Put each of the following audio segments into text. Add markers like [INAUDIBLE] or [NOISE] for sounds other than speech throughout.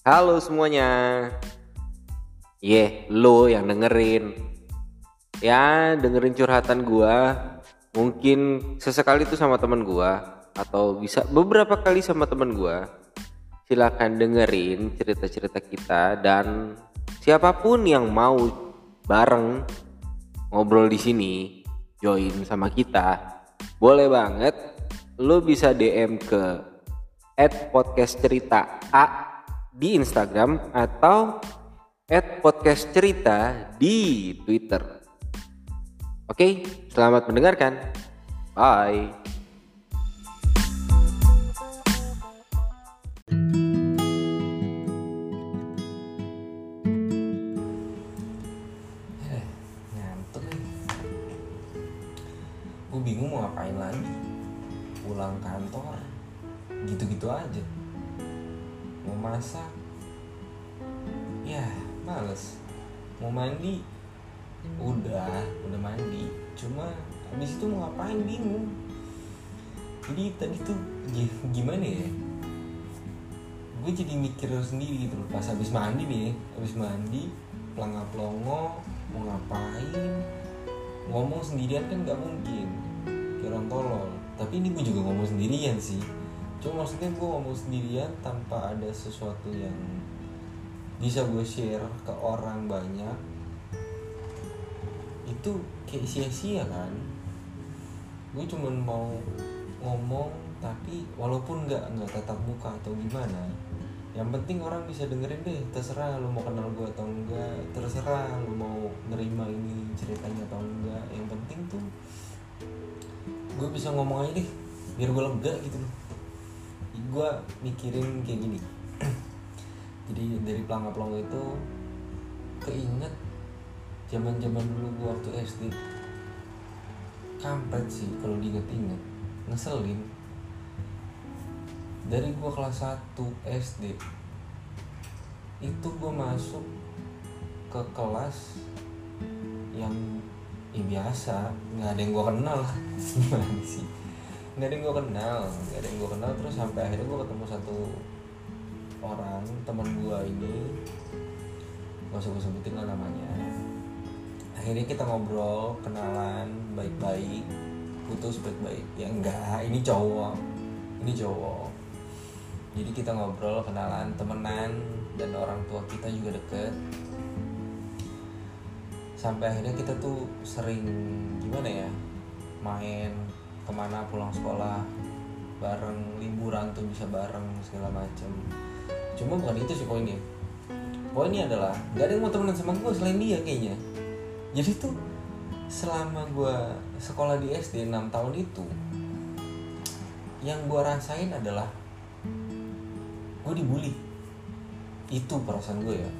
Halo semuanya. Ye, lo yang dengerin. Ya, dengerin curhatan gua. Mungkin sesekali itu sama temen gua atau bisa beberapa kali sama temen gua. Silakan dengerin cerita-cerita kita dan siapa pun yang mau bareng ngobrol di sini, join sama kita. Boleh banget. Lo bisa DM ke podcast cerita A di Instagram atau podcast cerita di Twitter. Oke, selamat mendengarkan. Bye. Eh, gue bingung mau ngapain lagi pulang kantor gitu-gitu aja masak. Ya males. Mau mandi? Udah udah mandi. Cuma habis itu mau ngapain? Bingung. Jadi tadi tuh gi- gimana ya? Gue jadi mikir sendiri gitu loh. Pas habis mandi nih habis mandi pelangap pelongo mau ngapain? Ngomong sendirian kan nggak mungkin. Kayak orang tolol. Tapi ini gue juga ngomong sendirian sih cuma maksudnya gue ngomong sendirian tanpa ada sesuatu yang bisa gue share ke orang banyak. Itu kayak sia-sia kan. Gue cuman mau ngomong tapi walaupun nggak nggak tatap muka atau gimana yang penting orang bisa dengerin deh terserah lu mau kenal gue atau enggak terserah lu mau nerima ini ceritanya atau enggak yang penting tuh gue bisa ngomong aja deh biar gue lega gitu loh gue mikirin kayak gini. [CLEARS THROAT] Jadi dari pelangga pelongo itu keinget zaman zaman dulu gue waktu SD kampret sih kalau diinget-inget ngeselin. Dari gue kelas 1 SD itu gue masuk ke kelas yang ya biasa nggak ada yang gue kenal lah. [LAUGHS] Sih nggak ada yang gue kenal nggak ada yang gue kenal. Terus sampai akhirnya gue ketemu satu orang teman gue ini. Gak usah gue sebutin lah namanya. Akhirnya kita ngobrol kenalan baik-baik. Putus baik-baik. Ya enggak ini cowok. Ini cowok. Jadi kita ngobrol kenalan temenan dan orang tua kita juga deket. Sampai akhirnya kita tuh sering gimana ya main ke mana pulang sekolah bareng liburan tuh bisa bareng segala macem. Cuma bukan itu sih poinnya. Poinnya adalah gak ada yang mau temenan sama gue selain dia kayaknya. Jadi tuh selama gue sekolah di SD 6 tahun itu yang gue rasain adalah gue dibully. Itu perasaan gue ya.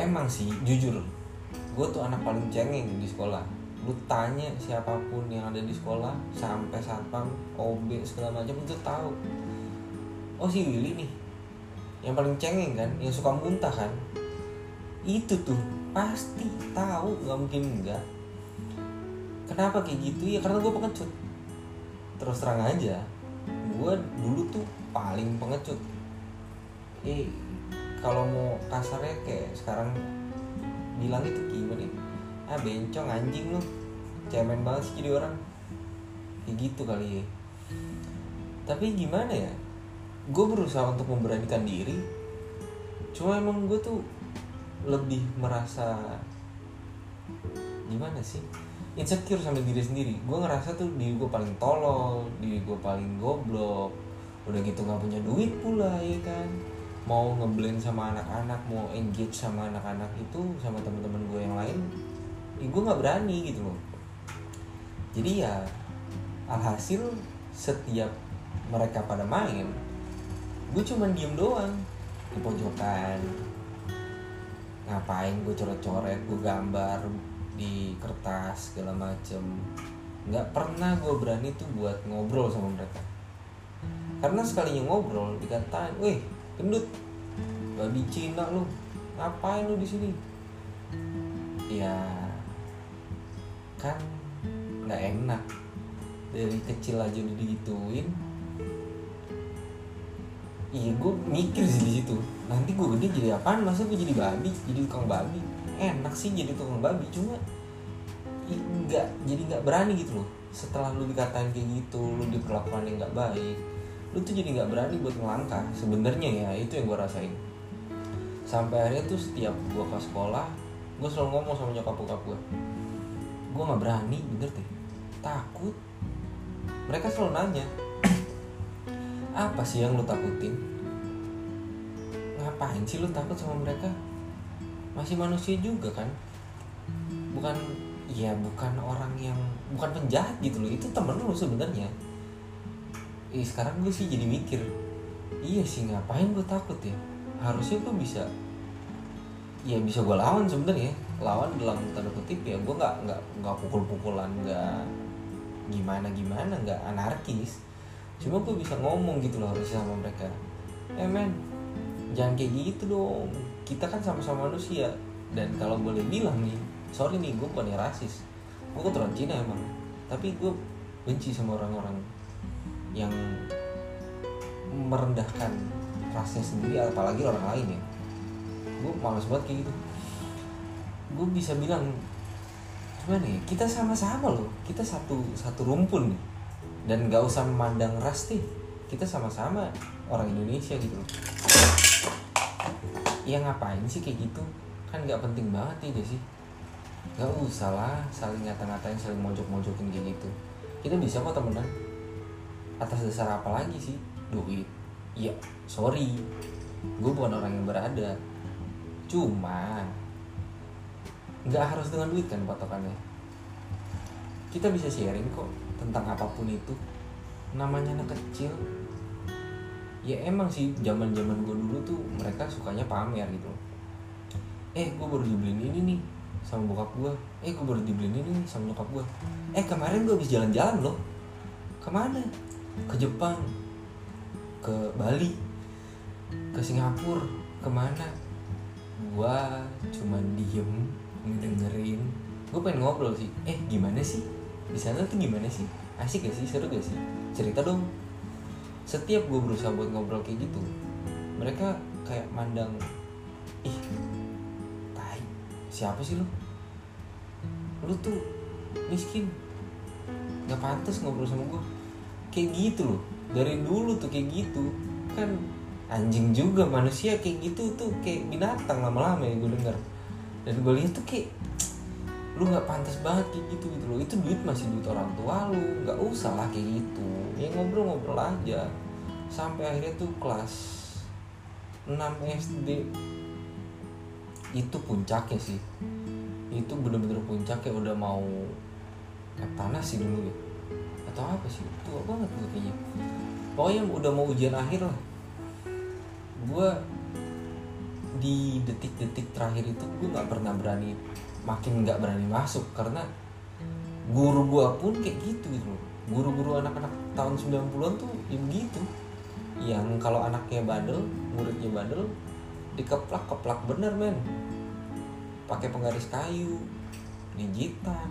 Emang sih jujur gue tuh anak paling cengeng di sekolah lu tanya siapa pun yang ada di sekolah sampai satpam OB segala macam itu tahu. Oh si Willy nih yang paling cengeng kan yang suka muntah kan? Itu tuh pasti tahu nggak mungkin enggak kenapa kayak gitu ya? Karena gue pengecut. Terus terang aja gue dulu tuh paling pengecut. Eh kalau mau kasarnya kayak sekarang bilang itu gimana ya? Ah bencong anjing lu. Cemen banget sih jadi orang. Kayak gitu kali ya. Tapi gimana ya? Gue berusaha untuk memberanikan diri. Cuma emang gue tuh lebih merasa gimana sih? Insecure sama diri sendiri. Gue ngerasa tuh diri gue paling tolol diri gue paling goblok. Udah gitu nggak punya duit pula ya kan? Mau ngeblend sama anak-anak mau engage sama anak-anak itu sama teman-teman gue yang lain ya gue nggak berani gitu loh. Jadi ya alhasil setiap mereka pada main gue cuman diem doang di pojokan. Ngapain gue coret-coret gue gambar di kertas segala macem. Nggak pernah gue berani tuh buat ngobrol sama mereka. Karena sekalinya ngobrol dikatain, weh gendut, babi Cina lu, ngapain lu di sini? Ya kan nggak enak. Dari kecil aja udah digituin. Iya gue mikir sih di situ nanti gue gede jadi apaan? Masa gue jadi babi? Jadi tukang babi? Enak sih jadi tukang babi cuma nggak jadi nggak berani gitu loh. Setelah lu dikatain kayak gitu lu diperlakukan yang nggak baik lu tuh jadi nggak berani buat ngelangkah. Sebenarnya ya itu yang gue rasain. Sampai akhirnya tuh setiap gue ke sekolah gue selalu ngomong sama nyokap bokap gue gue nggak berani bener deh. Takut. Mereka selalu nanya [CLEARS THROAT] apa sih yang lu takutin? Ngapain sih lu takut sama mereka? Masih manusia juga kan? Bukan ya bukan orang yang bukan penjahat gitu loh. Itu temen lu sebenarnya. Ih, sekarang gue sih jadi mikir iya sih ngapain gue takut ya? Harusnya gue bisa ya bisa gue lawan sebenarnya. Lawan dalam tanda kutip ya gue nggak nggak nggak pukul-pukulan nggak gimana gimana nggak anarkis. Cuma gue bisa ngomong gitu loh harusnya sama mereka. Eh men jangan kayak gitu dong. Kita kan sama-sama manusia. Dan kalau boleh bilang nih sorry nih gue bukan rasis. Gue keturunan Cina emang. Tapi gue benci sama orang-orang yang merendahkan rasnya sendiri apalagi orang lain ya gue males banget kayak gitu. Gue bisa bilang gimana ya kita sama-sama loh. Kita satu satu rumpun nih. Dan gak usah memandang ras nih kita sama-sama orang Indonesia gitu loh. Ya ngapain sih kayak gitu? Kan nggak penting banget ya gak sih? Nggak usah lah saling ngata-ngatain saling mojok-mojokin kayak gitu. Kita bisa kok temenan. Atas dasar apa lagi sih? Duit. Iya sorry. Gue bukan orang yang berada cuma nggak harus dengan duit kan patokannya. Kita bisa sharing kok tentang apa pun itu. Namanya anak kecil. Ya emang sih zaman zaman gue dulu tuh mereka sukanya pamer gitu. Eh gue baru dibeliin ini nih sama bokap gue eh gue baru dibeliin ini nih sama nyokap gue eh kemarin gue habis jalan-jalan loh. Ke mana? Ke Jepang. Ke Bali. Ke Singapura. Ke mana gue cuman diem ngedengerin. Gue pengen ngobrol sih. Eh gimana sih? Di sana tuh gimana sih? Asik gak sih? Seru gak sih? Cerita dong. Setiap gue berusaha buat ngobrol kayak gitu mereka kayak mandang ih tai siapa sih lu? Lu tuh miskin. Nggak pantas ngobrol sama gue kayak gitu loh. Dari dulu tuh kayak gitu. Kan anjing juga manusia kayak gitu tuh kayak binatang lama-lama ya gue denger. Dan gue lihat tuh kayak lu nggak pantas banget kayak gitu gitu loh. Itu duit masih duit orang tua lu nggak usah lah kayak gitu. Ya ngobrol-ngobrol aja. Sampai akhirnya tuh kelas 6 SD itu puncaknya sih. Itu bener-bener puncaknya udah mau panas sih dulu ya? Atau apa sih? Tua banget gue kayaknya. Pokoknya udah mau ujian akhir lah gue di detik-detik terakhir itu gue nggak pernah berani makin nggak berani masuk karena guru gue pun kayak gitu gitu guru-guru anak-anak tahun 90-an tuh ya begitu. Yang kalau anaknya bandel muridnya bandel dikeplak-keplak bener men. Pakai penggaris kayu dijitak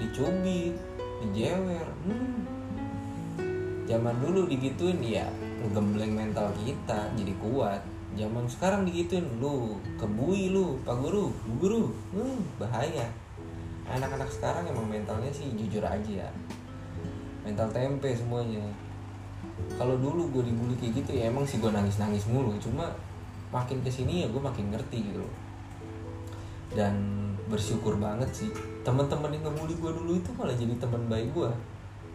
dicubit dijewer hmm. zaman dulu digituin ya ngegembleng mental kita jadi kuat. Zaman sekarang digituin lu kebui lu pak guru bu guru. Hmm, bahaya. Anak-anak sekarang emang mentalnya sih jujur aja ya. Mental tempe semuanya. Kalau dulu gue dibully kayak gitu ya emang sih gue nangis nangis mulu. Cuma makin ke sini ya gue makin ngerti gitu loh. Dan bersyukur banget sih teman-teman yang ngebully gue dulu itu malah jadi teman baik gue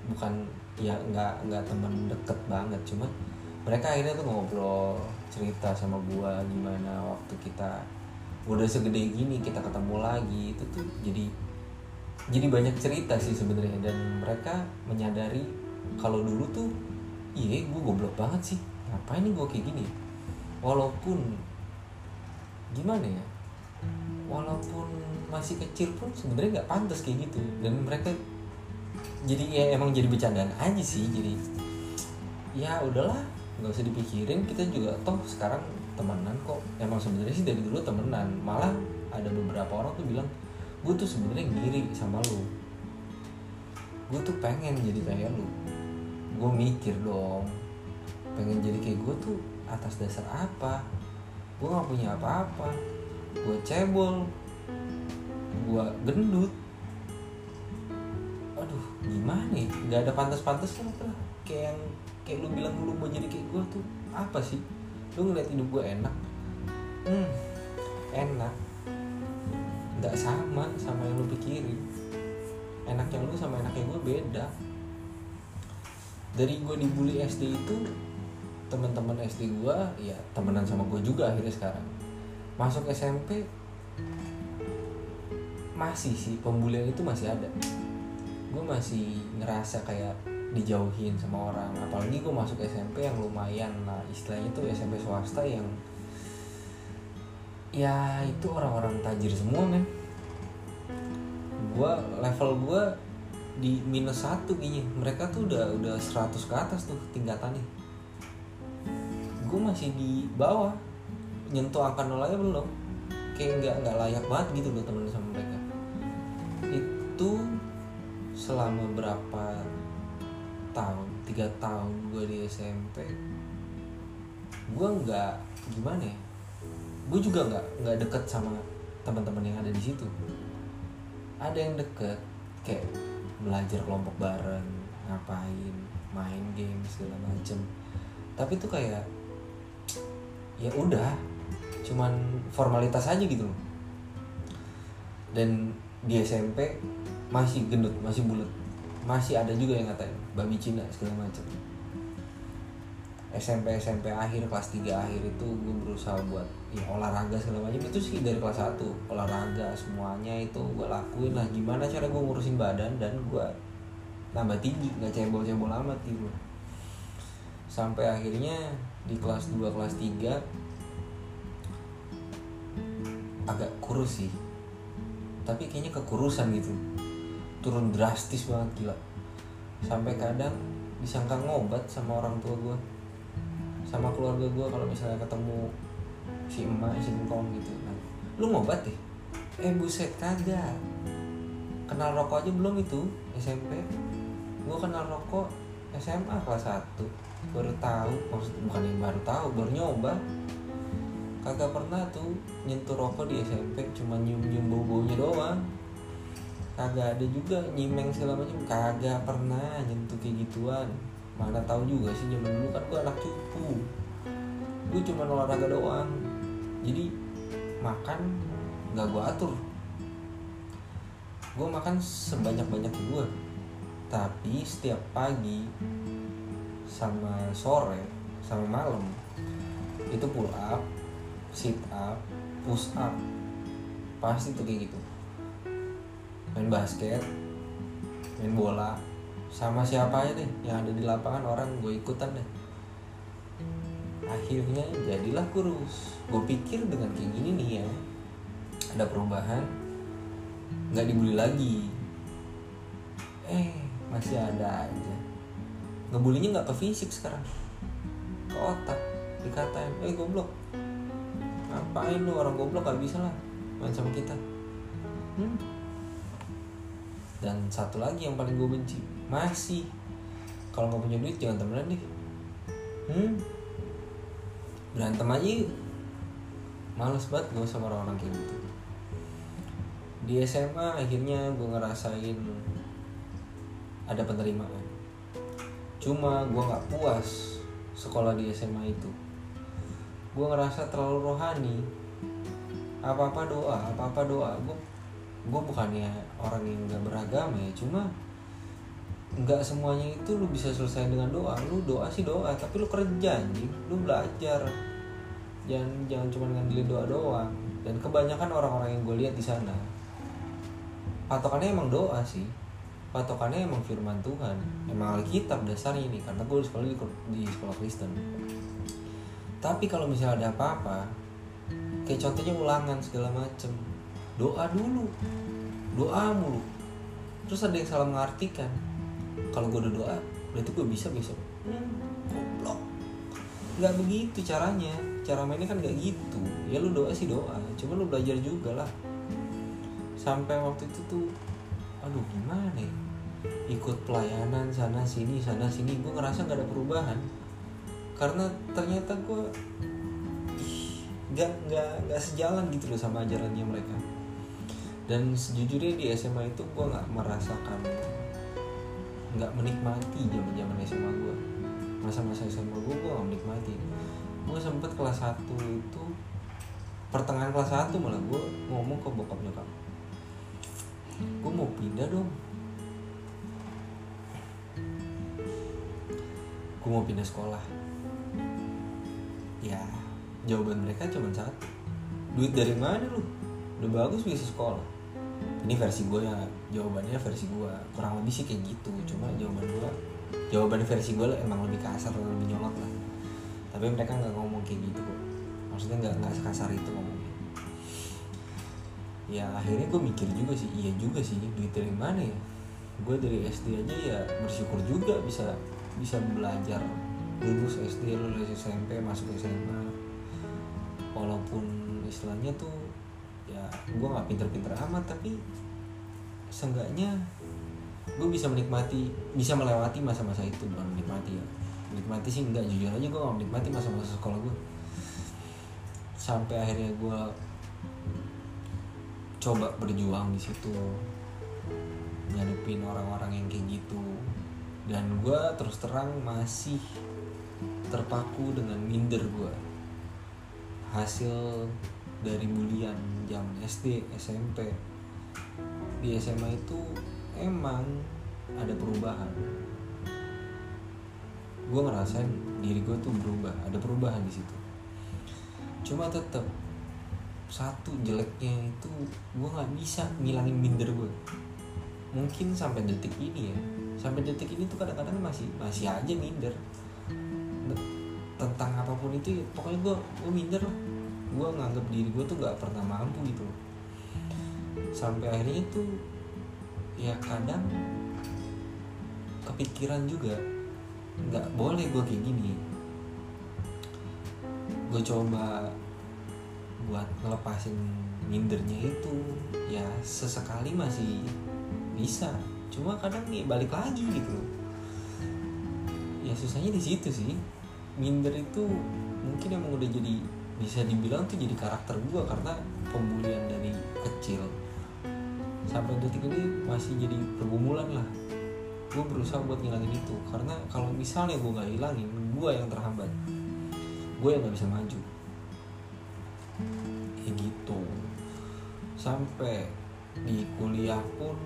bukan ya nggak nggak teman deket banget cuma mereka akhirnya tuh ngobrol cerita sama gue gimana waktu kita udah segede gini kita ketemu lagi. Itu tuh jadi jadi banyak cerita sih sebenarnya. Dan mereka menyadari kalau dulu tuh iya gue goblok banget sih. Ngapain nih gue kayak gini? Walaupun gimana ya? Walaupun masih kecil pun sebenarnya nggak pantas kayak gitu. Dan mereka jadi ya emang jadi bercandaan aja sih. Jadi ya udahlah nggak usah dipikirin kita juga toh sekarang temenan kok. Emang sebenarnya sih dari dulu temenan. Malah ada beberapa orang tuh bilang gue tuh sebenarnya ngiri sama lu. Gue tuh pengen jadi kayak lu. Gue mikir dong pengen jadi kayak gue tuh atas dasar apa? Gue nggak punya apa-apa. Gue cebol. Gue gendut. Aduh gimana ya? Nggak ada pantas-pantas lah kayak yang kayak lu bilang lu mau jadi kayak gue tuh apa sih? Lu ngeliat hidup gue enak? Hmm enak. Nggak sama sama yang lu pikirin. Enaknya lu sama enaknya gue beda. Dari gue dibully SD itu teman-teman SD gue ya temenan sama gue juga akhirnya sekarang. Masuk SMP masih sih pembulian itu masih ada. Gue masih ngerasa kayak dijauhin sama orang. Apalagi gue masuk SMP yang lumayan. Lah istilahnya tuh SMP swasta yang ya itu orang-orang tajir semua men. Gue level gue di minus satu gini mereka tuh udah udah 100 ke atas tuh tingkatannya. Gue masih di bawah. Nyentuh angka nol aja belum. Kayak nggak nggak layak banget gitu loh temen sama mereka. Itu selama berapa tahun tiga tahun gue di SMP gue nggak gimana ya gue juga nggak nggak deket sama teman-teman yang ada di situ. Ada yang deket kayak belajar kelompok bareng ngapain main game segala macem. Tapi tuh kayak ya udah cuman formalitas aja gitu dan di SMP masih gendut masih bulat masih ada juga yang ngatain babi Cina segala macam. SMP SMP akhir kelas 3 akhir itu gue berusaha buat ya olahraga segala macam. Itu sih dari kelas 1 olahraga semuanya itu gue lakuin lah. Gimana cara gue ngurusin badan dan gue nambah tinggi nggak cebol-cebol amat gitu. Sampai akhirnya di kelas 2 kelas 3 agak kurus sih. Tapi kayaknya kekurusan gitu turun drastis banget gila. Sampai kadang disangka ngobat sama orang tua gue sama keluarga gue kalau misalnya ketemu si emak si ngkong gitu. Nah, lu ngobat deh? Eh buset kagak. Kenal rokok aja belum itu SMP gue kenal rokok SMA kelas 1 baru tahu maksud bukan yang baru tahu baru nyoba. Kagak pernah tuh nyentuh rokok di SMP cuma nyium nyium bau baunya doang kagak ada juga nyimeng segala macam. Kagak pernah nyentuh kayak gituan. Mana tahu juga sih zaman dulu kan gue anak cupu. Gue cuma olahraga doang. Jadi makan nggak gue atur. Gue makan sebanyak banyak gue tapi setiap pagi sama sore sama malam itu pull up sit up push up. Pasti tuh kayak gitu main basket main bola. Sama siapa aja deh yang ada di lapangan orang gue ikutan deh. Akhirnya jadilah kurus. Gue pikir dengan kayak gini nih ya ada perubahan nggak dibully lagi. Eh masih ada aja. Ngebulinya nggak ke fisik sekarang. Ke otak dikatain eh goblok. Ngapain lu orang goblok gak bisa lah main sama kita. Hmm? Dan satu lagi yang paling gue benci masih. Kalau nggak punya duit jangan temenan deh. Hmm? berantem aja males banget gue sama orang-orang kayak gitu. Di SMA akhirnya gue ngerasain ada penerimaan. Cuma gue nggak puas sekolah di SMA itu. Gue ngerasa terlalu rohani. Apa apa doa apa apa doa. Gue gue bukannya orang yang nggak beragama ya cuma nggak semuanya itu lu bisa selesai dengan doa. Lu doa sih doa tapi lu kerja anjing. Lu belajar. Jangan jangan cuma ngandelin doa doang. Dan kebanyakan orang-orang yang gue lihat di sana patokannya emang doa sih. Patokannya emang firman Tuhan. Emang Alkitab dasarnya ini karena gue sekolah di, di sekolah Kristen. Tapi kalau misalnya ada apa-apa kayak contohnya ulangan segala macem doa dulu doa mulu. Terus ada yang salah mengartikan. Kalau gue udah doa berarti gue bisa besok. Goblok. Nggak begitu caranya. Cara mainnya kan nggak gitu. Ya lu doa sih doa. Cuma lu belajar juga lah. Sampai waktu itu tuh aduh gimana ya? Ikut pelayanan sana sini sana sini gue ngerasa nggak ada perubahan. Karena ternyata gue nggak nggak nggak sejalan gitu loh sama ajarannya mereka dan sejujurnya di SMA itu gue nggak merasakan nggak menikmati zaman zaman SMA gue masa-masa SMA gue gue gak menikmati. Gue sempet kelas 1 itu pertengahan kelas 1 malah gue ngomong ke bokap nyokap gue mau pindah dong. Gue mau pindah sekolah. Ya jawaban mereka cuma satu. Duit dari mana lu? Udah bagus bisa sekolah ini versi gue ya jawabannya versi gue kurang lebih sih kayak gitu cuma jawaban gue jawaban versi gue emang lebih kasar lebih nyolot lah. Tapi mereka nggak ngomong kayak gitu kok. Maksudnya nggak nggak sekasar itu ngomongnya. Ya akhirnya gue mikir juga sih iya juga sih duit dari mana ya? Gue dari SD aja ya bersyukur juga bisa bisa belajar lulus SD lulus SMP masuk SMA walaupun istilahnya tuh ya gue nggak pinter-pinter amat tapi seenggaknya gue bisa menikmati bisa melewati masa-masa itu. Bukan menikmati ya. Menikmati sih enggak jujur aja gue gak menikmati masa-masa sekolah gue sampai akhirnya gue coba berjuang di situ ngadepin orang-orang yang kayak gitu. Dan gue terus terang masih terpaku dengan minder gue hasil dari bulian jam SD SMP di SMA itu emang ada perubahan. Gue ngerasain diri gue tuh berubah ada perubahan di situ. Cuma tetap satu jeleknya itu gue nggak bisa ngilangin minder gue mungkin sampai detik ini ya sampai detik ini tuh kadang-kadang masih masih aja minder. Tentang apa pun itu pokoknya gue gue minder lah gue nganggap diri gue tuh nggak pernah mampu gitu. Sampai akhirnya tuh ya kadang kepikiran juga nggak boleh gue kayak gini. Gue coba buat ngelepasin mindernya itu ya sesekali masih bisa. Cuma kadang nih balik lagi gitu. Ya susahnya di situ sih. Minder itu mungkin emang udah jadi bisa dibilang tuh jadi karakter gue karena pembulian dari kecil. Sampai detik ini masih jadi pergumulan lah. Gue berusaha buat ngilangin itu. Karena kalau misalnya gue nggak hilangin gue yang terhambat. Gue yang nggak bisa maju. Kayak gitu. Sampai di kuliah pun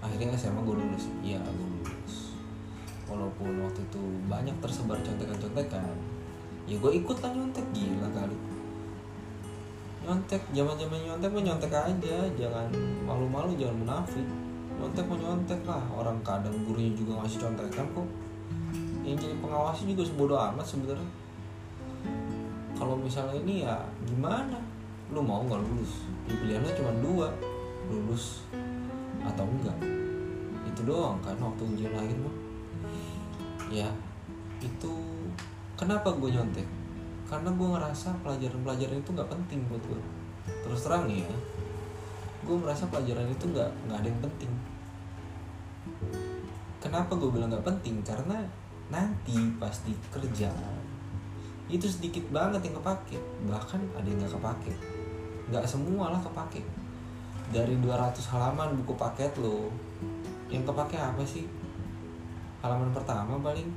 akhirnya SMA gue lulus. Iya gue lulus. Walaupun waktu itu banyak tersebar contekan-contekan ya gue ikut lah nyontek. Gila kali. Nyontek. Zaman zaman nyontek mah nyontek aja. Jangan malu-malu jangan munafik. Nyontek mau nyontek lah. Orang kadang gurunya juga ngasih contekan kok. Yang jadi pengawasnya juga sebodoh amat sebenarnya. Kalau misalnya ini ya gimana? Lu mau nggak lulus? Ya, pilihannya cuma dua. Lulus atau enggak? Itu doang kan waktu ujian akhir mah. Ya itu kenapa gue nyontek? Karena gue ngerasa pelajaran-pelajaran itu nggak penting buat gue terus terang ya gue merasa pelajaran itu nggak nggak ada yang penting. Kenapa gue bilang nggak penting? Karena nanti pasti kerja itu sedikit banget yang kepake. Bahkan ada yang nggak kepake. Nggak semua lah kepake. Dari 200 halaman buku paket lo yang kepake apa sih? Halaman pertama paling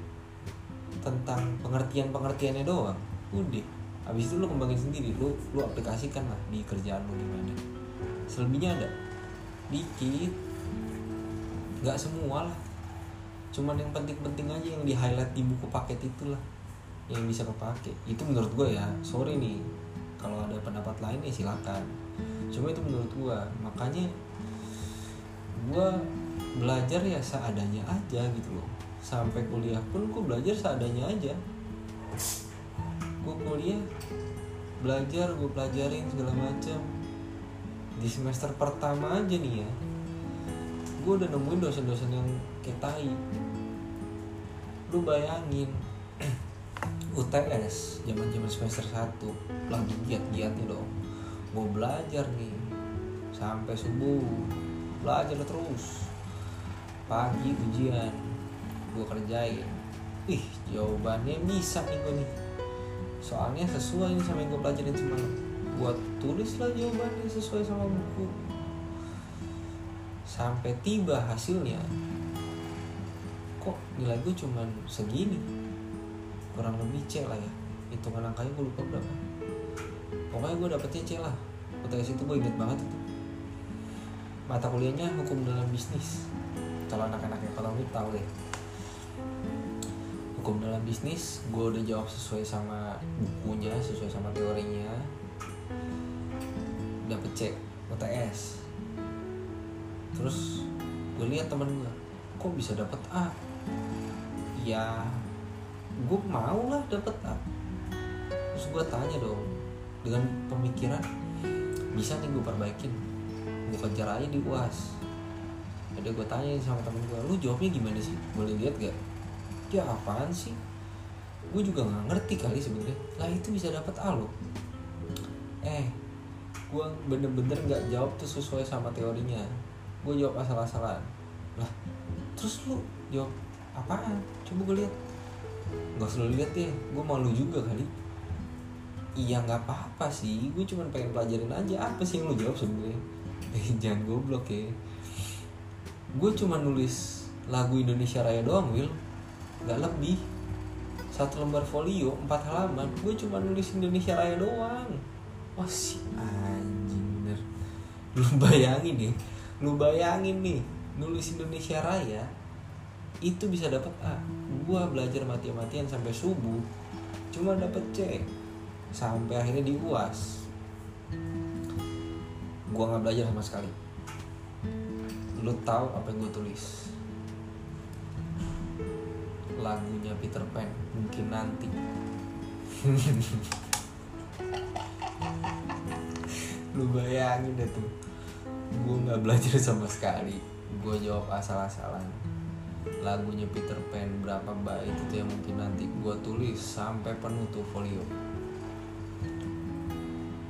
tentang pengertian pengertiannya doang. Udah. Habis itu lo kembangin sendiri lo lo aplikasikan lah di kerjaan lo gimana. Selebihnya ada. Dikit. Nggak semua lah. Cuman yang penting-penting aja yang di highlight di buku paket itulah yang bisa kepake. Itu menurut gue ya sorry nih. Kalau ada pendapat lain ya silakan. Cuma itu menurut gue makanya gue belajar ya seadanya aja gitu loh sampai kuliah pun gue belajar seadanya aja. Gue kuliah belajar gue pelajarin segala macam. Di semester pertama aja nih ya gue udah nemuin dosen-dosen yang kayak tai. Lu bayangin [CLEARS THROAT] UTS zaman zaman semester 1 lagi giat-giatnya dong. Gue belajar nih sampai subuh belajar terus. Pagi ujian gue kerjain. Ih jawabannya bisa nih gue nih. Soalnya sesuai nih sama yang gue pelajarin semalam. Gue tulis lah jawabannya sesuai sama buku. Sampai tiba hasilnya. Kok nilai gue cuman segini? Kurang lebih C lah ya. Hitungan angkanya gue lupa berapa. Pokoknya gue dapetnya C lah. UTS itu gue inget banget itu. Mata kuliahnya hukum dalam bisnis. Kalau anak-anak ekonomi tahu deh hukum dalam bisnis gue udah jawab sesuai sama bukunya sesuai sama teorinya. Dapet C UTS terus gue lihat temen gue kok bisa dapet A? Ya gue mau lah dapet A. Terus gue tanya dong dengan pemikiran bisa nih gue perbaikin gue kejar aja di uas jadi gue tanya sama temen gue lu jawabnya gimana sih? Boleh lihat gak ya apaan sih? Gue juga nggak ngerti kali sebenarnya. Lah itu bisa dapat A lo eh gue bener-bener nggak jawab tuh sesuai sama teorinya. Gue jawab asal-asalan. Lah terus lu jawab apaan? Coba gue lihat. Nggak usah lu lihat deh gue malu juga kali. Iya nggak apa-apa sih. Gue cuma pengen pelajarin aja apa sih yang lu jawab sebenarnya. [LAUGHS] Eh jangan goblok ya. Gue cuma nulis lagu Indonesia Raya doang Will nggak lebih. Satu lembar folio empat halaman. Gue cuma nulis Indonesia Raya doang. Wah si anjing bener. Lu bayangin nih lu bayangin nih nulis Indonesia Raya itu bisa dapat A. Gue belajar mati-matian sampai subuh cuma dapat C. Sampai akhirnya di uas gue nggak belajar sama sekali. Lu tahu apa yang gue tulis lagunya Peter Pan mungkin nanti. [LAUGHS] Lu bayangin deh tuh. Gue nggak belajar sama sekali. Gue jawab asal-asalan. Lagunya Peter Pan berapa bait itu yang mungkin nanti gue tulis sampai penuh tuh folio.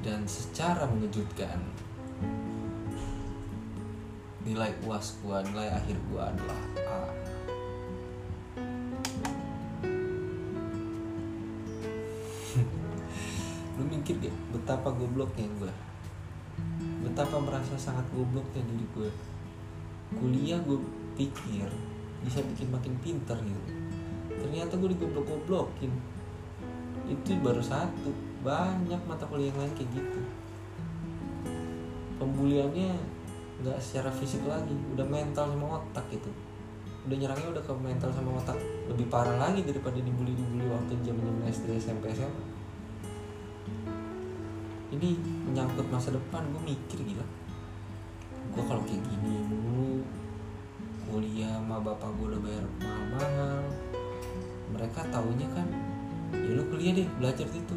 Dan secara mengejutkan nilai uas gue nilai akhir gue adalah A betapa gobloknya gue betapa merasa sangat gobloknya diri gue kuliah gue pikir bisa bikin makin pinter gitu. Ternyata gue digoblok-goblokin. Itu baru satu. Banyak mata kuliah yang lain kayak gitu. Pembuliannya nggak secara fisik lagi. Udah mental sama otak gitu. Udah nyerangnya udah ke mental sama otak lebih parah lagi daripada dibully dibully waktu zaman zaman SD SMP SMA ini menyangkut masa depan gue mikir gila. Gue kalau kayak gini dulu kuliah sama bapak gue udah bayar mahal-mahal. Mereka taunya kan ya lu kuliah deh belajar itu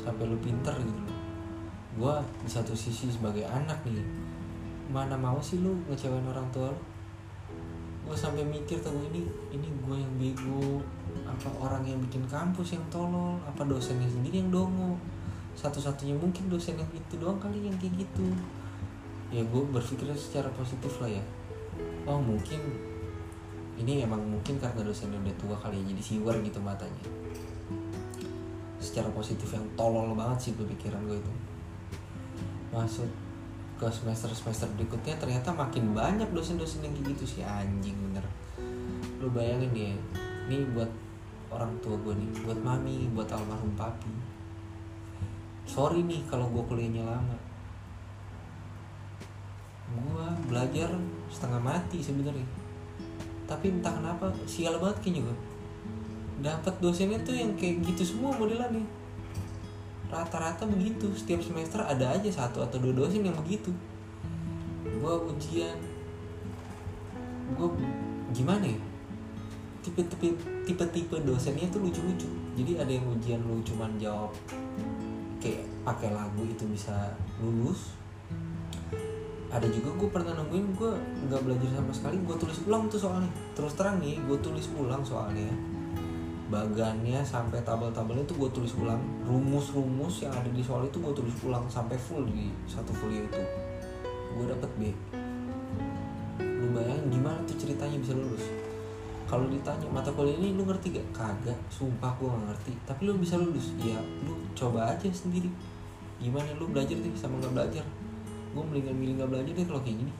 sampai lu pinter gitu gue di satu sisi sebagai anak nih mana mau sih lu ngecewain orang tua lu? Gue sampai mikir tuh ini ini gue yang bego apa orang yang bikin kampus yang tolol apa dosennya sendiri yang dongo satu-satunya mungkin dosen yang itu doang kali yang kayak gitu. Ya gue berpikir secara positif lah ya. Oh mungkin ini emang mungkin karena dosennya udah tua kali ya jadi siwer gitu matanya. Secara positif yang tolol banget sih pikiran gue itu. Masuk ke semester semester berikutnya ternyata makin banyak dosen-dosen yang kayak gitu sih. Anjing bener. Lu bayangin deh ini buat orang tua gue nih buat mami buat almarhum papi sorry nih kalau gue kuliahnya lama. Gue belajar setengah mati sebenarnya. Tapi entah kenapa sial banget kayaknya gue dapat dosennya tuh yang kayak gitu semua modelannya rata-rata begitu setiap semester ada aja satu atau dua dosen yang begitu. Gue ujian. Gue gimana ya? Tipe-tipe tipe-tipe dosennya tuh lucu-lucu. Jadi ada yang ujian lu cuman jawab kayak pakai lagu itu bisa lulus. Ada juga gue pernah nemuin gue nggak belajar sama sekali gue tulis ulang tuh soalnya. Terus terang nih gue tulis ulang soalnya. Bagannya sampai tabel-tabelnya tuh gue tulis ulang. Rumus-rumus yang ada di soal itu gue tulis ulang sampai full di satu folio itu. Gue dapet B. Lu bayangin gimana tuh ceritanya bisa lulus kalau ditanya mata kuliah ini lu ngerti gak? Kagak sumpah gue gak ngerti. Tapi lu bisa lulus. Ya lu coba aja sendiri. Gimana? Lu belajar deh sama nggak belajar. Gue mendingan milih nggak belajar deh kalau kayak gini.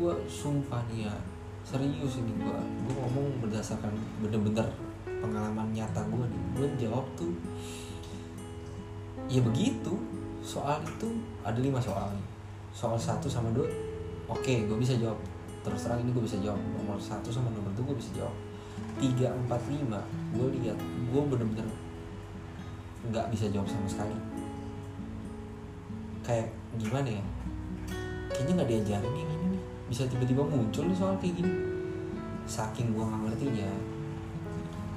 Gue sumpah nih ya serius ini gue gue ngomong berdasarkan bener-bener pengalaman nyata gue nih. Gue jawab tuh ya begitu. Soal itu ada lima soal soal satu sama dua oke gue bisa jawab terus terang ini gue bisa jawab. Nomor satu sama nomor dua gue bisa jawab. Tiga empat lima gue lihat gue bener-bener nggak bisa jawab sama sekali. Kayak gimana ya? Kayaknya nggak diajarin ini nih. Bisa tiba-tiba muncul nih soal kayak gini. Saking gue nggak ngertinya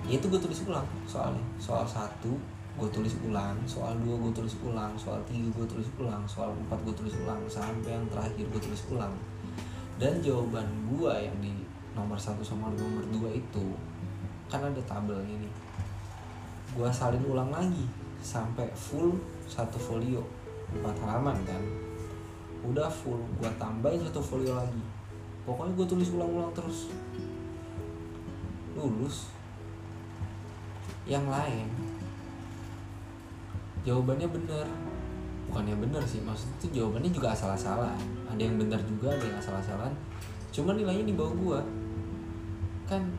ya itu gue tulis ulang soalnya. Soal satu gue tulis ulang soal dua gue tulis ulang soal tiga gue tulis ulang soal empat gue tulis ulang sampai yang terakhir gue tulis ulang dan jawaban gue yang di nomor satu sama nomor dua itu kan ada tabelnya nih gue salin ulang lagi sampai full satu folio empat halaman kan? Udah full gue tambahin satu folio lagi. Pokoknya gue tulis ulang-ulang terus. Lulus. Yang lain jawabannya bener bukannya bener sih maksud itu jawabannya juga asal-asalan. Ada yang bener juga ada yang asal-asalan. Cuman nilainya di bawah gua. Kan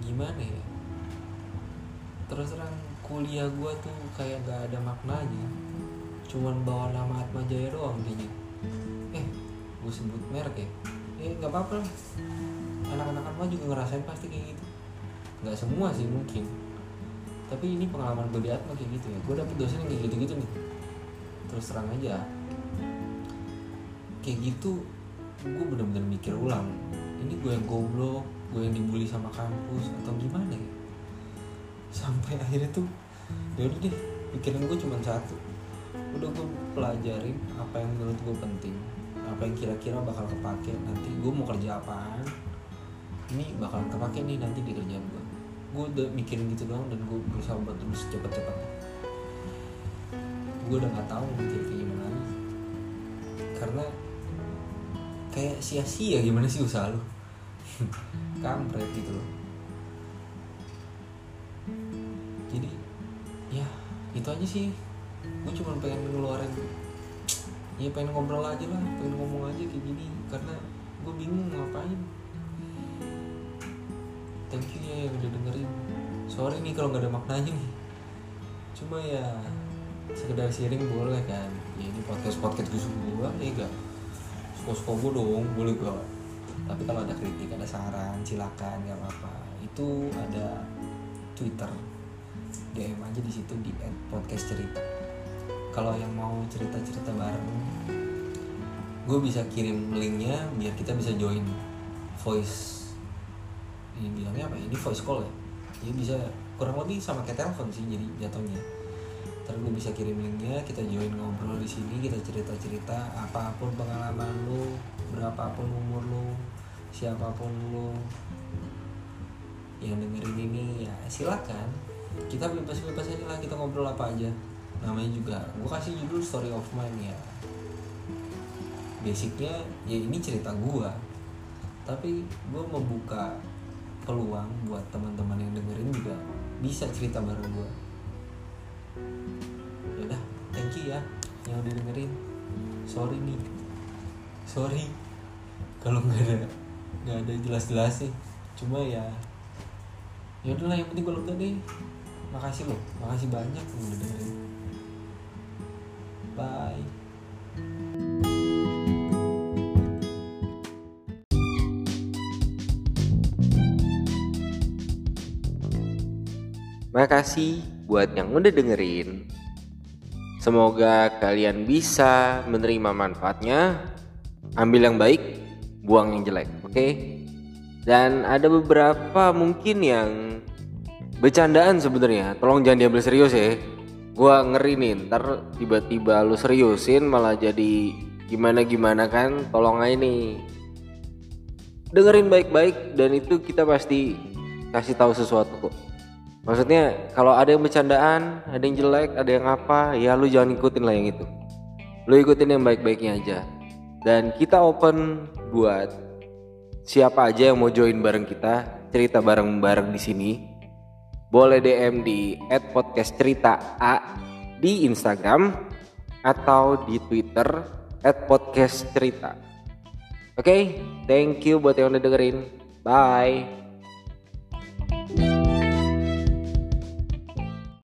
gimana ya? Terus terang kuliah gua tuh kayak gak ada maknanya cuman bawa nama Atma Jaya doang kayaknya eh gue sebut merek ya? Eh nggak apa-apa lah. Anak-anak Atma juga ngerasain pasti kayak gitu. Nggak semua sih mungkin. Tapi ini pengalaman gue di Atma kayak gitu ya. Gue dapet dosen yang kayak gitu-gitu nih terus terang aja. Kayak gitu gue bener-bener mikir ulang ini gue yang goblok gue yang dibully sama kampus atau gimana ya? Sampai akhirnya tuh ya udah deh pikiran gue cuma satu. Udah gue pelajarin apa yang menurut gue penting apa yang kira-kira bakal kepake nanti gue mau kerja apaan? Ini bakalan kepake nih nanti di kerjaan gue gue udah mikirin gitu doang dan gue berusaha buat terus cepet-cepet gue udah nggak tahu mikir kayak gimana. Karena kayak sia-sia gimana sih usaha lu? [LAUGHS] Kampret gitu loh. Jadi ya itu aja sih. Gue cuma pengen ngeluarin ya pengen ngobrol aja lah pengen ngomong aja kayak gini. Karena gue bingung ngapain. Thank you ya yang udah dengerin. Sorry nih kalau nggak ada maknanya nih. Cuma ya sekedar sharing boleh kan? Ya ini podcast podcast gue gue ya gak suka gue dong boleh gue tapi kalau ada kritik ada saran silakan nggak apa-apa. Itu ada twitter. DM aja di situ di podcast cerita. Kalau yang mau cerita cerita bareng gue bisa kirim linknya biar kita bisa join voice. Ini bilangnya apa ya? ini voice call ya? Jadi bisa kurang lebih sama kayak telepon sih jadi jatuhnya ntar gue bisa kirim linknya kita join ngobrol di sini kita cerita cerita apa pun pengalaman lu berapapun umur lu siapa pun lu yang dengerin ini ya silakan. Kita bebas bebas aja lah kita ngobrol apa aja. Namanya juga gue kasih judul story of mine ya. Basicnya ya ini cerita gue tapi gue membuka peluang buat teman-teman yang dengerin juga bisa cerita bareng gue yaudah thank you ya yang udah dengerin. Sorry nih. Sorry. Kalau nggak ada nggak ada jelas-jelas sih. Cuma ya ya udahlah yang penting gue lega deh. Makasih loh makasih banyak yang udah dengerin. Bye. Makasih buat yang udah dengerin. Semoga kalian bisa menerima manfaatnya. Ambil yang baik, buang yang jelek, oke? Dan ada beberapa mungkin yang bercandaan sebenarnya. Tolong jangan diambil serius ya. Gua ngeri nih, ntar tiba-tiba lu seriusin malah jadi gimana-gimana kan. Tolong aja nih. Dengerin baik-baik dan itu kita pasti kasih tahu sesuatu kok. Maksudnya kalau ada yang bercandaan, ada yang jelek, ada yang apa, ya lu jangan ikutin lah yang itu. Lu ikutin yang baik-baiknya aja. Dan kita open buat siapa aja yang mau join bareng kita, cerita bareng-bareng di sini. Boleh DM di @podcastcerita_a di Instagram atau di Twitter @podcastcerita. Oke, okay, thank you buat yang udah dengerin. Bye.